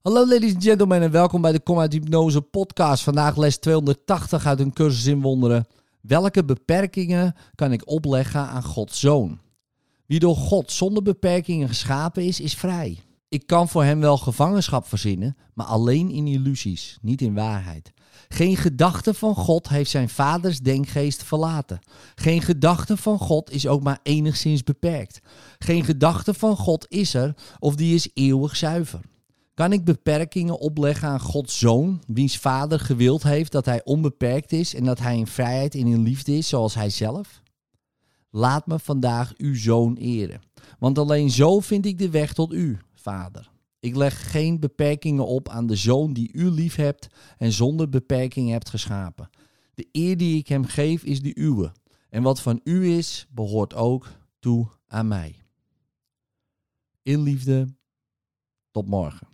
Hallo ladies and gentlemen en welkom bij de Kom uit Hypnose podcast. Vandaag les 280 uit een cursus in wonderen. Welke beperkingen kan ik opleggen aan Gods Zoon? Wie door God zonder beperkingen geschapen is, is vrij. Ik kan voor hem wel gevangenschap verzinnen, maar alleen in illusies, niet in waarheid. Geen gedachte van God heeft zijn vaders denkgeest verlaten. Geen gedachte van God is ook maar enigszins beperkt. Geen gedachte van God is er of die is eeuwig zuiver. Kan ik beperkingen opleggen aan Gods zoon, wiens vader gewild heeft dat hij onbeperkt is en dat hij in vrijheid en in liefde is zoals hij zelf? Laat me vandaag uw zoon eren, want alleen zo vind ik de weg tot u, vader. Ik leg geen beperkingen op aan de zoon die u lief hebt en zonder beperking hebt geschapen. De eer die ik hem geef is de uwe, en wat van u is, behoort ook toe aan mij. In liefde, tot morgen.